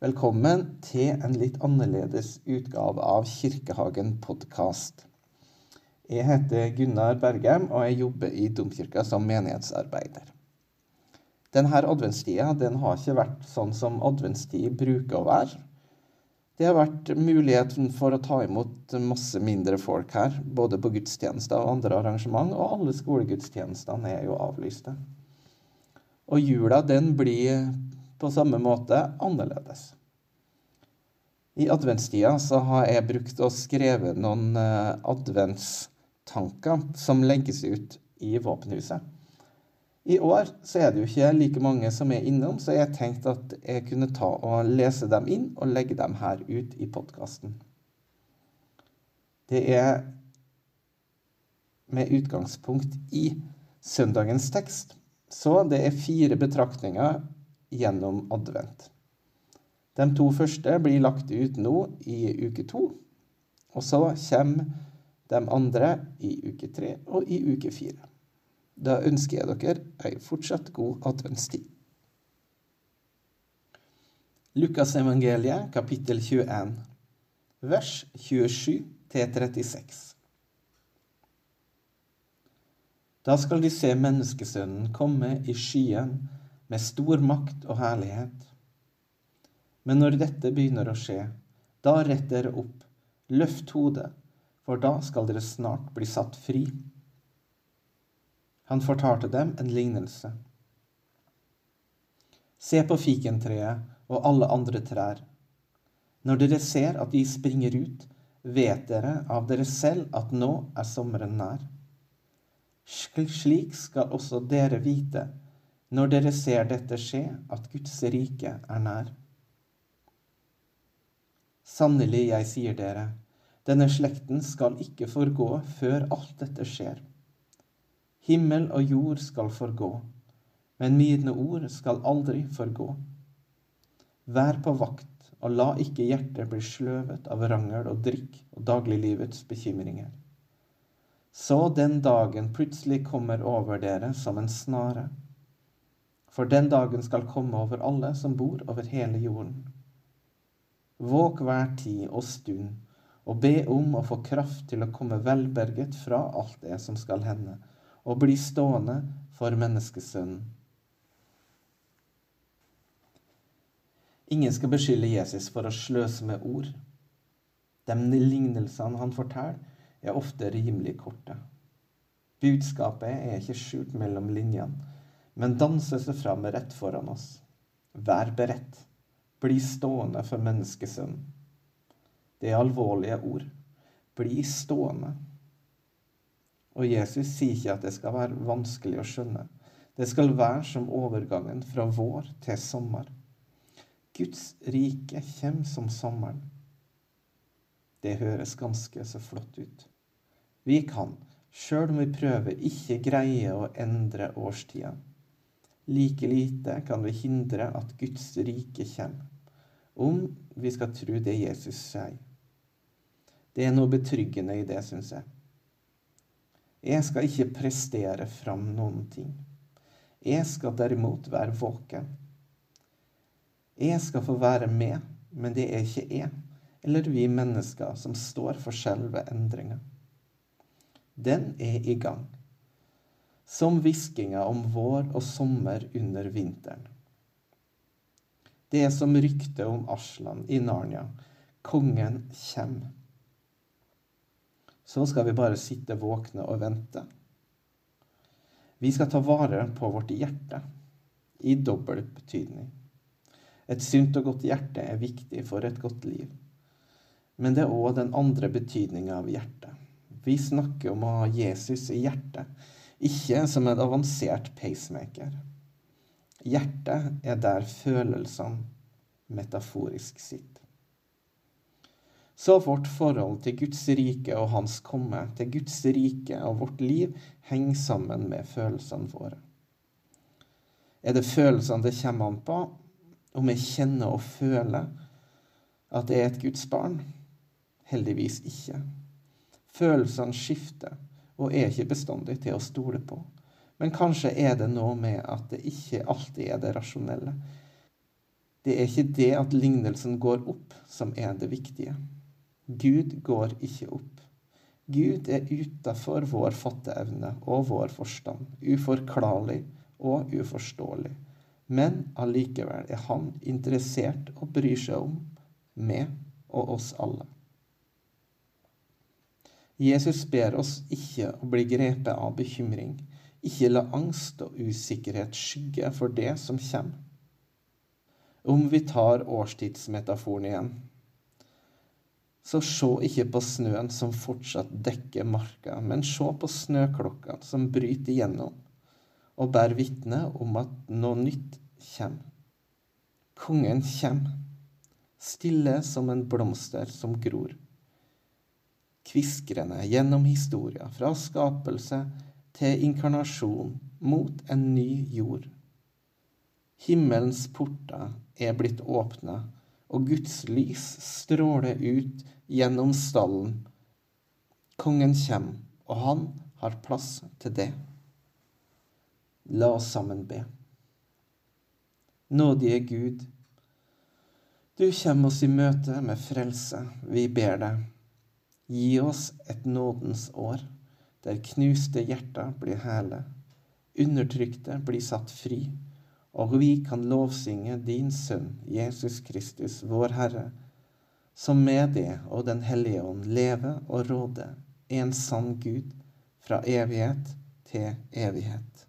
Velkommen til en litt annerledes utgave av Kirkehagen podkast. Jeg heter Gunnar Bergheim, og jeg jobber i Domkirka som menighetsarbeider. Denne adventstida den har ikke vært sånn som adventstid bruker å være. Det har vært muligheten for å ta imot masse mindre folk her, både på gudstjenester og andre arrangement, og alle skolegudstjenestene er jo avlyste. Og jula den blir på samme måte annerledes. I adventstida så har jeg brukt og skrevet noen eh, adventstanker som legges ut i våpenhuset. I år så er det jo ikke like mange som er innom, så jeg tenkte at jeg kunne ta og lese dem inn og legge dem her ut i podkasten. Det er med utgangspunkt i søndagens tekst. Så det er fire betraktninger gjennom advent. De to første blir lagt ut nå i uke to, og så kommer de andre i uke tre og i uke fire. Da ønsker jeg dere ei fortsatt god adventstid. Lukasevangeliet, kapittel 21, vers 27 36. Da skal de se menneskesønnen komme i skyen med stor makt og herlighet. Men når dette begynner å skje, da rett dere opp, løft hodet, for da skal dere snart bli satt fri. Han fortalte dem en lignelse. Se på fikentreet og alle andre trær. Når dere ser at de springer ut, vet dere av dere selv at nå er sommeren nær. Slik skal også dere vite når dere ser dette skje, at Guds rike er nær. Sannelig, jeg sier dere, denne slekten skal ikke forgå før alt dette skjer. Himmel og jord skal forgå, men mine ord skal aldri forgå. Vær på vakt, og la ikke hjertet bli sløvet av rangel og drikk og dagliglivets bekymringer. Så den dagen plutselig kommer over dere som en snare for den dagen skal komme over alle som bor over hele jorden. Våg hver tid og stund, og be om å få kraft til å komme velberget fra alt det som skal hende, og bli stående for menneskesønnen. Ingen skal beskylde Jesus for å sløse med ord. De lignelsene han forteller, er ofte rimelig korte. Budskapet er ikke skjult mellom linjene men danse seg fram rett foran oss. Vær beredt. Bli stående for menneskesønnen. Det er alvorlige ord. Bli stående. Og Jesus sier ikke at det skal være vanskelig å skjønne. Det skal være som overgangen fra vår til sommer. Guds rike kommer som sommeren. Det høres ganske så flott ut. Vi kan, sjøl om vi prøver, ikke greie å endre årstidene. Like lite kan vi hindre at Guds rike kommer, om vi skal tro det Jesus sier. Det er noe betryggende i det, syns jeg. Jeg skal ikke prestere fram noen ting. Jeg skal derimot være våken. Jeg skal få være med, men det er ikke jeg eller vi mennesker som står for selve endringa. Den er i gang som hviskinga om vår og sommer under vinteren. Det er som ryktet om Aslan i Narnia. Kongen kjem. Så skal vi bare sitte våkne og vente. Vi skal ta vare på vårt hjerte, i dobbel betydning. Et sunt og godt hjerte er viktig for et godt liv. Men det er òg den andre betydninga av hjertet. Vi snakker om å ha Jesus i hjertet ikke som en avansert pacemaker. Hjertet er der følelsene metaforisk sitter. Så vårt forhold til Guds rike og Hans komme, til Guds rike og vårt liv, henger sammen med følelsene våre. Er det følelsene det kommer an på, om jeg kjenner og føler at jeg er et Guds barn? Heldigvis ikke. Følelsene skifter og er ikke bestandig til å stole på. Men kanskje er det noe med at det ikke alltid er det rasjonelle. Det er ikke det at lignelsen går opp, som er det viktige. Gud går ikke opp. Gud er utafor vår fatteevne og vår forstand, uforklarlig og uforståelig. Men allikevel er han interessert og bryr seg om meg og oss alle. Jesus ber oss ikke å bli grepet av bekymring, ikke la angst og usikkerhet skygge for det som kommer. Om vi tar årstidsmetaforen igjen, så se ikke på snøen som fortsatt dekker marka, men se på snøklokkene som bryter igjennom og bærer vitne om at noe nytt kommer. Kongen kommer, stille som en blomster som gror. Kviskrende gjennom historia, fra skapelse til inkarnasjon, mot en ny jord. Himmelens porter er blitt åpna, og Guds lys stråler ut gjennom stallen. Kongen kommer, og han har plass til det. La oss sammen be. Nådige Gud, du kommer oss i møte med frelse. Vi ber deg. Gi oss et nådens år, der knuste hjerter blir hele, undertrykte blir satt fri, og vi kan lovsynge din Sønn, Jesus Kristus, vår Herre, som med det og Den hellige ånd lever og råder, en sann Gud, fra evighet til evighet.